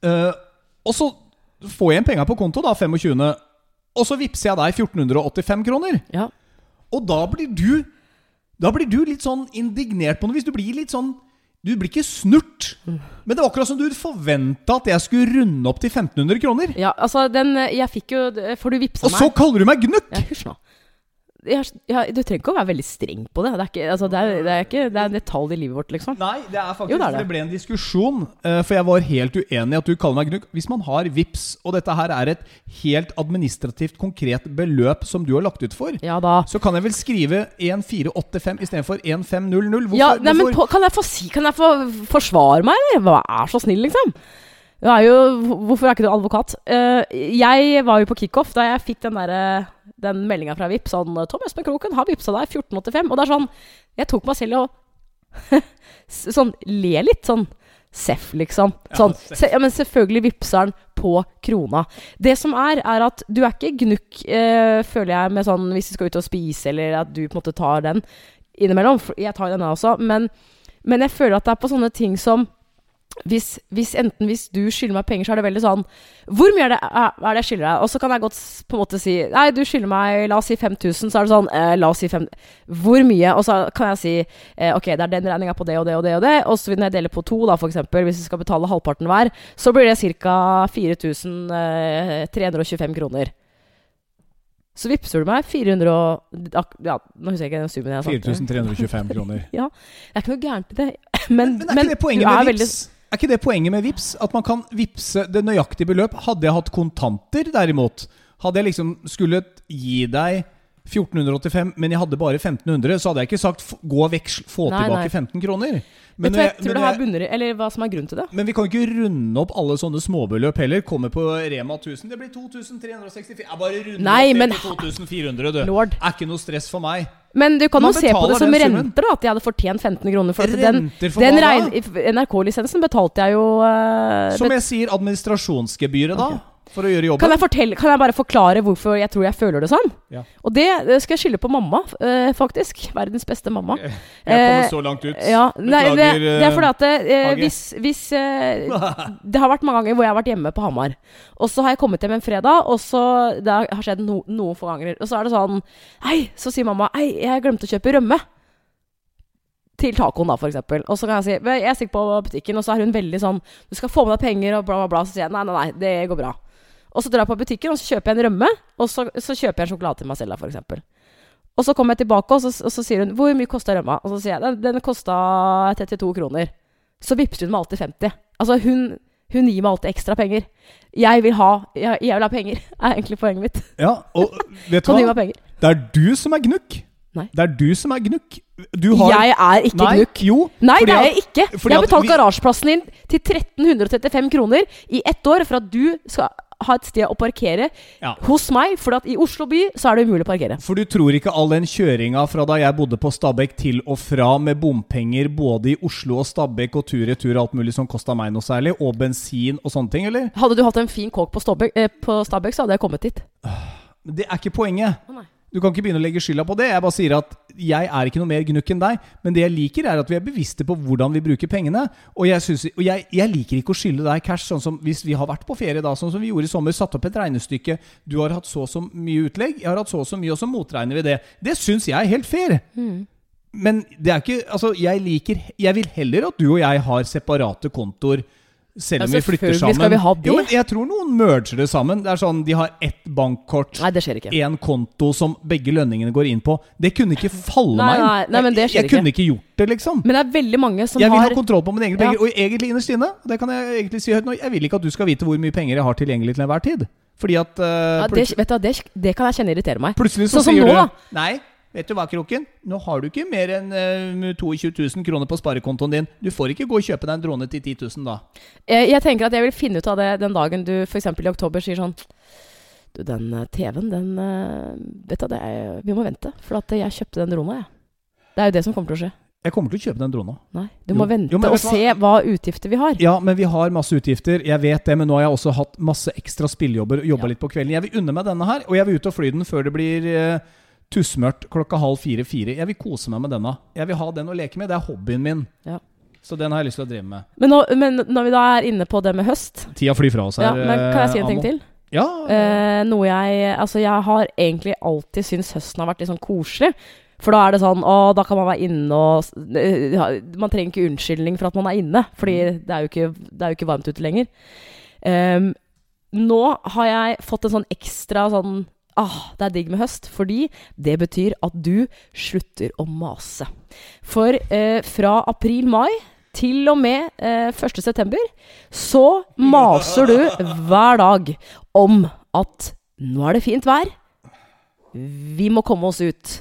Uh, og så får jeg igjen penga på konto, da, 25. Og så vippser jeg deg 1485 kroner. Ja. Og da blir du Da blir du litt sånn indignert på noe vis. Du blir litt sånn Du blir ikke snurt. Men det var akkurat som du forventa at jeg skulle runde opp til 1500 kroner. ja, altså, den eh, Jeg fikk jo For du vippsa Og så kaller du meg gnukk! Ja. Jeg, jeg, Du trenger ikke å være veldig streng på det. Det er ikke, altså, det er, det er, ikke, det er en detalj i livet vårt, liksom. Nei, det er faktisk Jo, det det. ble en diskusjon. eh, For jeg var helt uenig i at du kaller meg gnukk. Hvis man har VIPS, og dette her er et helt administrativt konkret beløp som du har lagt ut for, Ja så kan jeg vel skrive 1485 istedenfor 1500. Hvorfor? Ja, nei, men kan jeg få si Kan jeg få forsvare meg, eller? Vær så snill, liksom. Du er jo, hvorfor er ikke du advokat? Eh, jeg var jo på kickoff da jeg fikk den, der, den meldinga fra VIP sånn 'Tom Espen Kroken har vippsa deg 1485.' Og det er sånn Jeg tok meg selv i å sånn le litt. Sånn Seff, liksom. Sånn, ja, men selvfølgelig vippser han på krona. Det som er, er at du er ikke gnukk, eh, føler jeg, med sånn hvis du skal ut og spise, eller at du på en måte tar den innimellom. Jeg tar denne også, men, men jeg føler at det er på sånne ting som hvis, hvis enten hvis du skylder meg penger, så er det veldig sånn Hvor mye er det, er, det jeg skylder deg? Og så kan jeg godt på en måte si Nei, du skylder meg, la oss si 5000. Så er det sånn eh, La oss si 5 Hvor mye? Og så kan jeg si eh, Ok, det er den regninga på det og det og det og det. Og så når jeg deler på to, da, eksempel, hvis vi skal betale halvparten hver, så blir det ca. 4325 kroner. Så vippser du meg 400 og Ja, nå husker jeg ikke den summen jeg sa. 4325 kroner. Ja, det er ikke noe gærent i det. Men, Men er ikke det poenget er med VIPS? Er ikke det poenget med VIPS? At man kan vippse det nøyaktige beløp? Hadde jeg hatt kontanter, derimot, hadde jeg liksom skulle gi deg 1485, men jeg hadde bare 1500, så hadde jeg ikke sagt gå og veksl, få Nei, tilbake nei. 15 kroner. Men, jeg tror det her bunner? Eller hva som er grunnen til det? men vi kan ikke runde opp alle sånne småbeløp heller. Kommer på Rema 1000. Det blir 2364. Jeg bare runder Nei, opp til 2400, du. Lord. Er ikke noe stress for meg. Men du kan Man jo se på det som summen. renter, da. At jeg hadde fortjent 15 kroner. For den, den NRK-lisensen betalte jeg jo uh, Som jeg sier, administrasjonsgebyret, da. For å gjøre jobben. kan, jeg fortelle, kan jeg bare forklare hvorfor jeg tror jeg føler det sånn? Ja. Og det det skal jeg skylde på mamma, eh, faktisk. Verdens beste mamma. Jeg kommer Eh, så langt ut. Ja, nei, det, det er fordi at eh, hvis, hvis eh, Det har vært mange ganger hvor jeg har vært hjemme på Hamar. Og så har jeg kommet hjem en fredag, og så Det har skjedd no, noen få ganger. Og så er det sånn Hei, så sier mamma Hei, jeg glemte å kjøpe rømme. Til tacoen, da, eksempel. Og så kan jeg si Jeg stikker på butikken, og så er hun veldig sånn Du skal få med deg penger, og bla, bla, bla. Så sier jeg nei, nei, nei, det går bra. Og så drar jeg på butikken, og så kjøper jeg en rømme. Og så, så kjøper jeg en sjokolade til meg selv, f.eks. Og så kommer jeg tilbake, og så, og så sier hun 'Hvor mye kosta rømma?' Og så sier jeg den, den kosta 32 kroner. Så vippser hun meg alltid 50. Altså, hun, hun gir meg alltid ekstra penger. Jeg vil ha, jeg, jeg vil ha penger, er egentlig poenget mitt. Ja, og vet du hva? Det er du som er gnukk. Nei. Det er du som er gnukk. Du har Jeg er ikke Nei, gnukk. Jo. Nei, det er jeg ikke. Jeg har betalt vi- garasjeplassen din til 1335 kroner i ett år for at du skal ha et sted å parkere Ja. hos meg. For at i Oslo by så er det umulig å parkere. For du tror ikke all den kjøringa fra da jeg bodde på Stabekk til og fra med bompenger både i Oslo og Stabekk og tur-retur og alt mulig som kosta meg noe særlig, og bensin og sånne ting, eller? Hadde du hatt en fin kåk på, Stabekk, eh, så hadde jeg kommet dit. Det er ikke poenget. Å. Du kan ikke begynne å legge skylda på det. Jeg bare sier at jeg er ikke noe mer gnukk enn deg. Men det jeg liker, er at vi er bevisste på hvordan vi bruker pengene. Og jeg, synes, og jeg, jeg liker ikke å skylde deg cash, sånn som hvis vi har vært på ferie, da, sånn som vi gjorde i sommer. Satt opp et regnestykke. Du har hatt så og så mye utlegg, jeg har hatt så og så mye, og så motregner vi det. Det syns jeg er helt fair. Men det er ikke Altså, jeg liker Jeg vil heller at du og jeg har separate kontoer. Selv om Ja, vi flytter sammen. skal vi ha det. Jo, men jeg tror noen merger det sammen. Det er sånn, De har ett bankkort Nei, det skjer ikke. en konto som begge lønningene går inn på. Det kunne ikke falle Nei, meg inn. nei, nei, men det skjer jeg, jeg kunne ikke gjort det, liksom. Men det er veldig mange som har Jeg vil har ha kontroll på mine egne Ja. penger. Og egentlig innerst inne, det kan jeg egentlig si høyt nå, jeg vil ikke at du skal vite hvor mye penger jeg har tilgjengelig til enhver tid. Fordi at uh, ja, det, vet du, det, det kan jeg kjenne irriterer meg. plutselig så Sånn som sier nå, du da. Nei, vet du hva, Kroken? Nå har du ikke mer enn uh, 22 000 kroner på sparekontoen din. Du får ikke gå og kjøpe deg en drone til 10 000 da. Jeg, jeg tenker at jeg vil finne ut av det den dagen du f.eks. i oktober sier sånn Du, den eh, TV-en, den eh, Vet du, det er, vi må vente. For at jeg kjøpte den drona, jeg. Det er jo det som kommer til å skje. Jeg kommer til å kjøpe den drona. Nei, du Jo. må vente Jo, og hva? se hva utgifter vi har. Ja, men vi har masse utgifter. Jeg vet det, men nå har jeg også hatt masse ekstra spillejobber. Jobba Ja. litt på kvelden. Jeg vil unne meg denne her, og jeg vil ut og fly den før det blir eh, tussmørkt klokka halv fire-fire. Jeg vil kose meg med denne. Jeg vil ha den å leke med. Det er hobbyen min. Ja. Så den har jeg lyst til å drive med. Men, nå, men når vi da er inne på det med høst Tida flyr fra oss her. ja, men Kan jeg si en eh, ting til? Ja. Eh, noe jeg Altså, jeg har egentlig alltid syntes høsten har vært litt sånn koselig. For da er det sånn Å, da kan man være inne og eh, Man trenger ikke unnskyldning for at man er inne, fordi Mm. det er jo ikke, det er jo ikke varmt ute lenger. Um, nå har jeg fått en sånn ekstra sånn ah, det er digg med høst, fordi det betyr at du slutter å mase. For eh, fra april-mai til og med eh, 1. september så maser du hver dag om at nå er det fint vær. Vi må komme oss ut.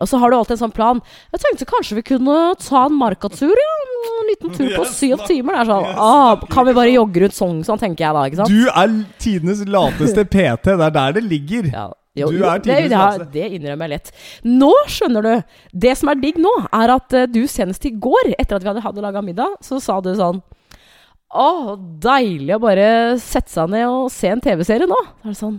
Og så har du alltid en sånn plan. Jeg tenkte kanskje vi kunne ta en markatur, ja. En liten tur på syv timer. Det er sånn, ah, kan vi bare jogge rundt Sognsvann, tenker jeg da. ikke sant? Du er tidenes lateste PT. Det er der det ligger. Ja. Jo, Du er det, lateste. det, det innrømmer jeg lett. Nå skjønner du. Det som er digg nå, er at eh, du senest i går, etter at vi hadde, hadde laga middag, så sa du sånn Å, deilig å bare sette seg ned og se en TV-serie nå. Da er det sånn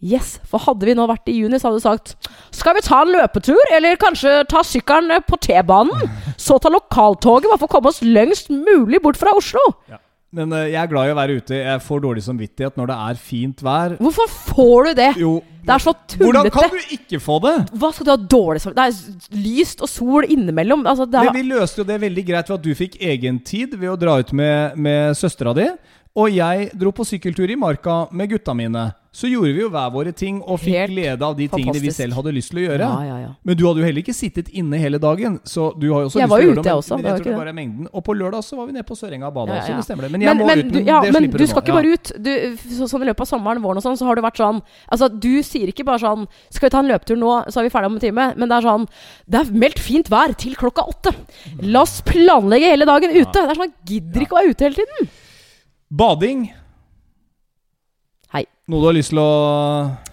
Yes, for hadde vi nå vært i juni, så hadde du sagt Skal vi ta en løpetur, eller kanskje ta sykkelen på T-banen? Så ta lokaltoget, bare for å komme oss lengst mulig bort fra Oslo. Men eh, jeg er glad i å være ute. Jeg får dårlig samvittighet når det er fint vær. Hvorfor får du det? Jo, Det er så Hvordan kan du ikke få det? Hva skal du ha dårlig samvittighet? Det er lyst og sol innimellom. Altså, det Men er, vi løste jo det veldig greit ved at du fikk egen tid ved å dra ut med, med søstera di. Og jeg dro på sykkeltur i marka med gutta mine. Så gjorde vi jo hver våre ting og fikk Helt glede av de tingene vi selv hadde lyst til å gjøre. ja, ja, ja. Men du hadde jo heller ikke sittet inne hele dagen. Så du har jo også Jeg lyst til å gjøre det, men, også, men jeg tror det bare er mengden. Og på lørdag så var vi nede på Sørenga og bada Ja, også, det stemmer det. Men jeg Men, må men, ut, du, men ja, det men slipper du nå. skal ikke bare ut. Du, så, sånn I løpet av sommeren, våren og sånn, så har du vært sånn Altså, du sier ikke bare sånn Skal vi ta en løpetur nå, så er vi ferdig om en time. Men det er sånn Det er meldt fint vær til klokka åtte. La oss planlegge hele dagen ute. Det er sånn, gidder ikke å være ute hele tiden. Bading. Hei. Noe du har lyst til å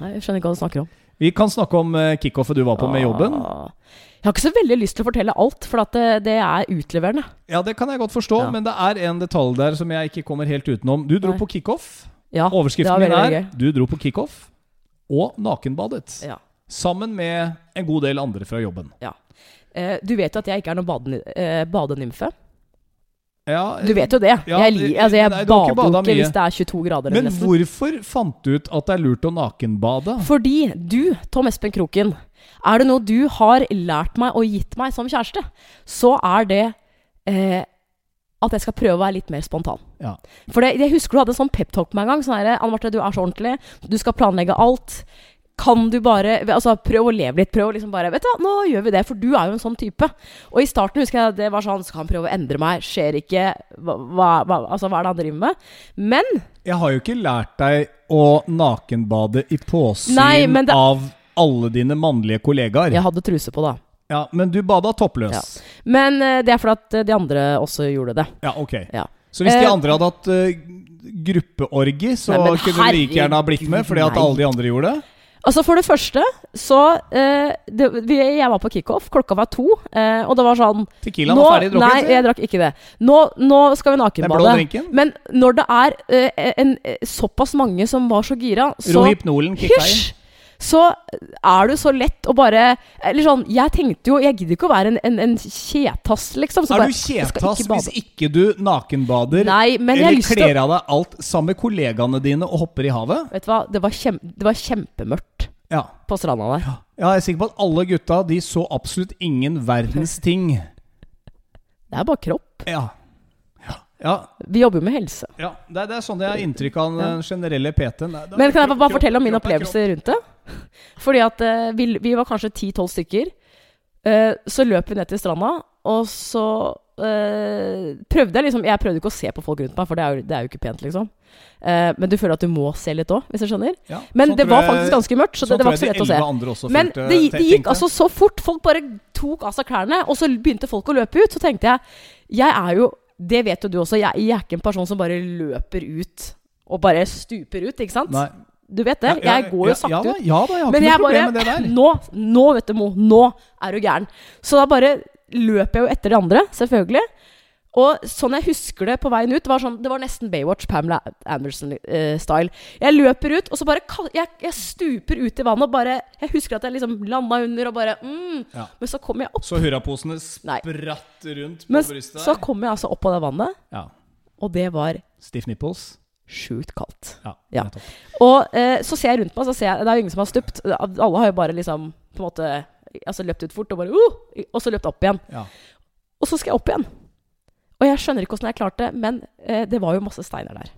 Nei, Jeg skjønner ikke hva du snakker om. Vi kan snakke om eh, kickoffet du var på med jobben. Ah. Jeg har ikke så veldig lyst til å fortelle alt, for det, det er utleverende. Ja, det kan jeg godt forstå, Ja. men det er en detalj der som jeg ikke kommer helt utenom. Du dro Nei. på kickoff. Ja, Overskriften min er gøy. 'Du dro på kickoff og nakenbadet'. Ja. Sammen med en god del andre fra jobben. Ja. du vet jo at jeg ikke er noen baden, eh, badenymfe. Ja, Du vet jo det. Ja, jeg li, altså, jeg nei, bader ikke hvis det er 22 grader. Men nesten. hvorfor fant du ut at det er lurt å nakenbade? Fordi du, Tom Espen Kroken, er det noe du har lært meg og gitt meg som kjæreste, så er det eh, at jeg skal prøve å være litt mer spontan. Ja. For det, jeg husker du hadde en sånn peptalk med en gang. Sånn Anne Marte, du er så ordentlig. Du skal planlegge alt. Kan du bare altså, Prøv å leve litt. Prøv å liksom bare Vet du hva, nå gjør vi det. For du er jo en sånn type. Og i starten husker jeg det var sånn Skal han prøve å endre meg? Skjer ikke Hva, hva, altså, hva er det han driver med? Men Jeg har jo ikke lært deg å nakenbade i påsyn Nei, det- av alle dine mannlige kollegaer. jeg hadde truse på, da. Ja, men du bada toppløs. Ja. Men eh, det er fordi at eh, de andre også gjorde det. Ja, ok. Ja. Så hvis de Eh, andre hadde hatt uh, gruppeorgi, så Nei, kunne du like gjerne ha blitt med, fordi at alle de andre gjorde det? Altså For det første så eh, det, vi, Jeg var på kickoff, klokka var to, eh, og det var sånn Tequilaen var ferdig drukket? Nei, jeg drakk ikke det. Nå, nå skal vi nakenbade. Men når det er eh, en, eh, såpass mange som var så gira, så Rohypnolen kicka inn. Så er det så lett å bare Eller sånn, jeg tenkte jo Jeg gidder ikke å være en, en, en kjetass, liksom. Så Er du kjetass ikke hvis ikke du nakenbader Nei, men jeg eller kler av deg alt sammen med kollegaene dine og hopper i havet? Vet du hva, det var, kjem, det var kjempemørkt Ja. på stranda der. ja, jeg er sikker på at alle gutta De så absolutt ingen verdens ting. Det er bare kropp. Ja. Ja, Vi jobber jo med helse. ja. Det, er, det er sånn jeg har inntrykk av den generelle PT-en. Men kan jeg bare fortelle om min opplevelse rundt det? Fordi at eh, vi, vi var kanskje 10-12 stykker. Eh, så løp vi ned til stranda, og så eh, prøvde jeg liksom Jeg prøvde ikke å se på folk rundt meg, for det er jo, det er jo ikke pent, liksom. Men du føler at du må se litt òg, hvis du skjønner? Ja, Men sånn det var jeg- faktisk ganske mørkt, så så det, det var ikke så lett å se. Men det, det gikk altså så fort. Folk bare tok av seg klærne, og så begynte folk å løpe ut. Så tenkte jeg Jeg er jo Det vet jo du også. Jeg, jeg er ikke en person som bare løper ut og bare stuper ut, ikke sant? Nei. Du vet det? Jeg går jo sakte ja, ut. Ja da, jeg har Men ikke noe problem med det der. Nå, nå vet du, Mo. Nå er du gæren. Så da bare løper jeg jo etter de andre, selvfølgelig. Og sånn jeg husker det på veien ut, det var, sånn, det var nesten Baywatch, Pamela Anderson-style. jeg løper ut, og så bare jeg, jeg stuper ut i vannet og bare Jeg husker at jeg liksom landa under og bare mm, Ja. Men så kom jeg opp. Så hurraposene Nei. spratt rundt på Men brystet så der. kom jeg altså opp av det vannet, Ja. og det var Stiff nipples. Sjukt kaldt. Ja, Ja. Og eh, så ser jeg rundt meg, så ser jeg Det er jo ingen som har stupt. Alle har jo bare liksom på en måte Altså løpt ut fort og bare uh, Og så løpt opp igjen. Ja. Og så skal jeg opp igjen. Og jeg skjønner ikke åssen jeg klarte det, men eh, det var jo masse steiner der.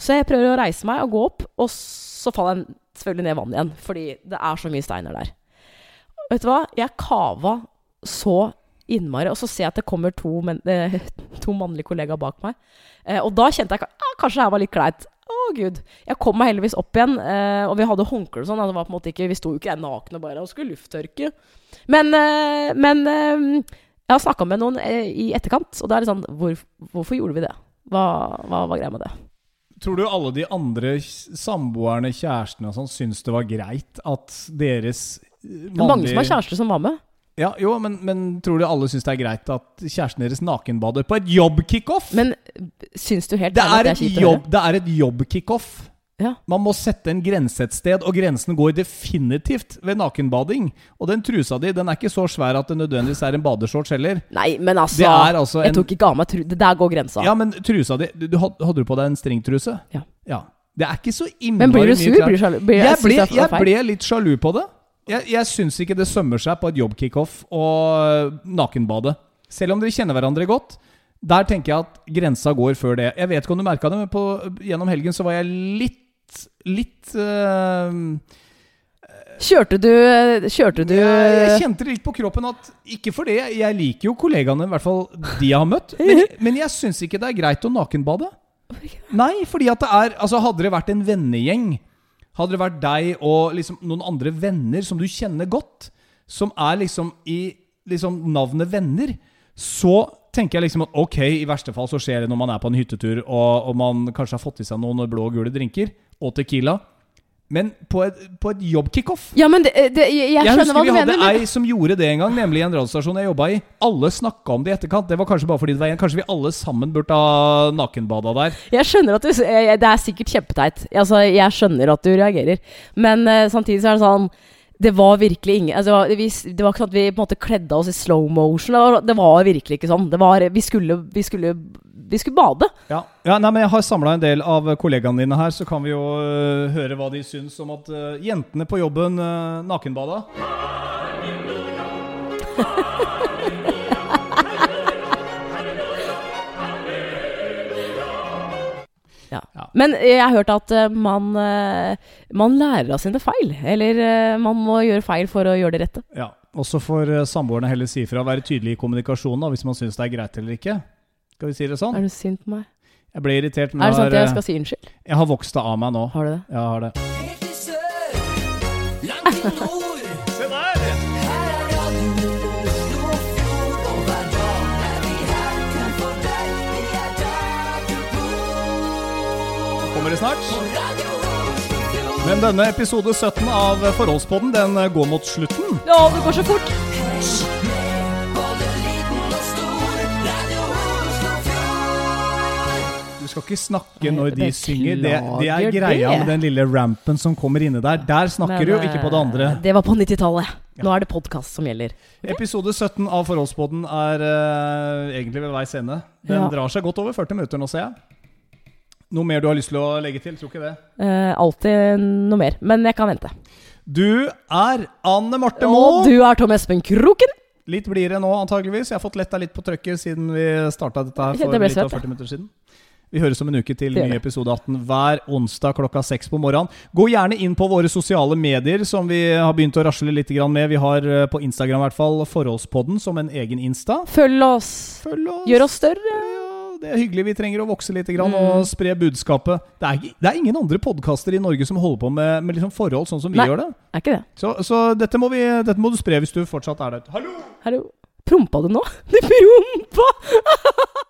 Så jeg prøver å reise meg og gå opp, og så faller jeg selvfølgelig ned i vannet igjen. Fordi det er så mye steiner der. Vet du hva? Jeg kava så innmari, og så ser jeg at det kommer to, men, eh, to mannlige kollegaer bak meg. Eh, og da kjente jeg ah, kanskje det her var litt kleint. Å, gud. Jeg kom meg heldigvis opp igjen, eh, og vi hadde håndklær og sånn. Det var på en måte ikke, vi sto jo ikke nakne bare og skulle lufttørke. Men, men jeg har snakka med noen i etterkant, og da er det sånn hvor, Hvorfor gjorde vi det? Hva, hva var greia med det? Tror du alle de andre samboerne, kjærestene og sånn, syns det var greit at deres eh, Mange som har kjærester som var med. Ja, jo, men, men tror du alle syns det er greit at kjæresten deres nakenbader på et jobbkickoff? Men syns du helt Det ærlig er at et det er kjipt å jobb, høre? det er et jobbkickoff. Ja. Man må sette en grense et sted, og grensen går definitivt ved nakenbading. Og den trusa di den er ikke så svær at det nødvendigvis er en badeshorts heller. Nei, men altså, Det er altså Jeg en tok ikke av meg tru... Det der går grensa. Ja, men trusa di du, du, had- Hadde du på deg en stringtruse? Ja. Det er ikke så innmari Men blir du sur? Blir du sjalu? Blir, Jeg ble, synes det er jeg feil. ble litt sjalu på det. Jeg, jeg syns ikke det sømmer seg på et jobbkickoff og nakenbade. Selv om dere kjenner hverandre godt. Der tenker jeg at grensa går før det. Jeg vet ikke om du merka det, men på, gjennom helgen så var jeg litt Litt uh, Kjørte du Kjørte du jeg, jeg kjente det litt på kroppen at Ikke for det, jeg liker jo kollegaene, i hvert fall de jeg har møtt, men, men jeg syns ikke det er greit å nakenbade. Nei, fordi at det er Altså, hadde det vært en vennegjeng, hadde det vært deg og liksom noen andre venner som du kjenner godt, som er liksom i liksom navnet venner, så tenker jeg liksom at ok, i verste fall så skjer det når man er på en hyttetur og, og man kanskje har fått i seg noen blå og gule drinker og Tequila. Men på et, på et jobbkickoff Ja, men det, det, jeg, jeg jeg husker vi hadde mener. Ei som gjorde det en gang, nemlig en radiostasjon jeg jobba i. Alle snakka om det i etterkant. Det var kanskje bare fordi det var en. Kanskje vi alle sammen burde ha nakenbada der. jeg skjønner at du Det er sikkert kjempeteit. Altså, jeg skjønner at du reagerer. Men uh, samtidig så er det sånn Det var virkelig ingen altså, vi, Det var ikke sånn at vi på en måte kledde oss i slow motion. Det var, det var virkelig ikke sånn. Det var, vi, skulle, vi, skulle, vi skulle bade. Ja, nei, men Jeg har samla en del av kollegaene dine her, så kan vi jo uh, høre hva de syns om at uh, jentene på jobben uh, nakenbada. Ja. Ja. Men jeg har hørt at eh, man, eh, man lærer av sine feil. Eller eh, man må gjøre feil for å gjøre det rette. Ja, Også får øh, samboerne heller si ifra, være tydelig i kommunikasjonen da, hvis man syns det er greit eller ikke. Skal vi si det sånn? Er du sint på meg? Jeg ble irritert, men Er det sånn jeg, at jeg skal si unnskyld? jeg har vokst det av meg nå. Har du det? Jeg har det. Snart? Men denne episode 17 av Forholdspodden den øh, går mot slutten. Ja, det går så fort! Du skal ikke snakke når de Beklager synger. Det, det er greia med den lille rampen som kommer inne der. Der snakker du, Men, ikke på det andre. eh, Det var på 90-tallet. Nå er det podkast som gjelder. Episode 17 av Forholdspodden er uh, egentlig ved veis ende. Den Ja. drar seg godt over 40 minutter nå, ser jeg. Noe mer du har lyst til å legge til? Tror ikke det. Eh, alltid noe mer. Men jeg kan vente. Du er Anne Marte Og du er Tom Espen Kroken. Litt blidere nå, antageligvis. Jeg har fått letta litt på trøkket siden vi starta dette her for litt over 40 minutter siden. Vi høres om en uke til ny episode 18 hver onsdag klokka seks på morgenen. Gå gjerne inn på våre sosiale medier, som vi har begynt å rasle litt med. Vi har eh, på Instagram i hvert fall Forholdspodden som en egen Insta. Følg oss. Følg oss. Gjør oss større. Det er hyggelig. Vi trenger å vokse litt grann, Mm. og spre budskapet. Det er, det er ingen andre podkaster i Norge som holder på med, med liksom forhold sånn som vi Nei. gjør det. Er ikke det? Så, så dette, må vi, dette må du spre hvis du fortsatt er der. Hallo! Hallo. Prompa du nå? Du prompa!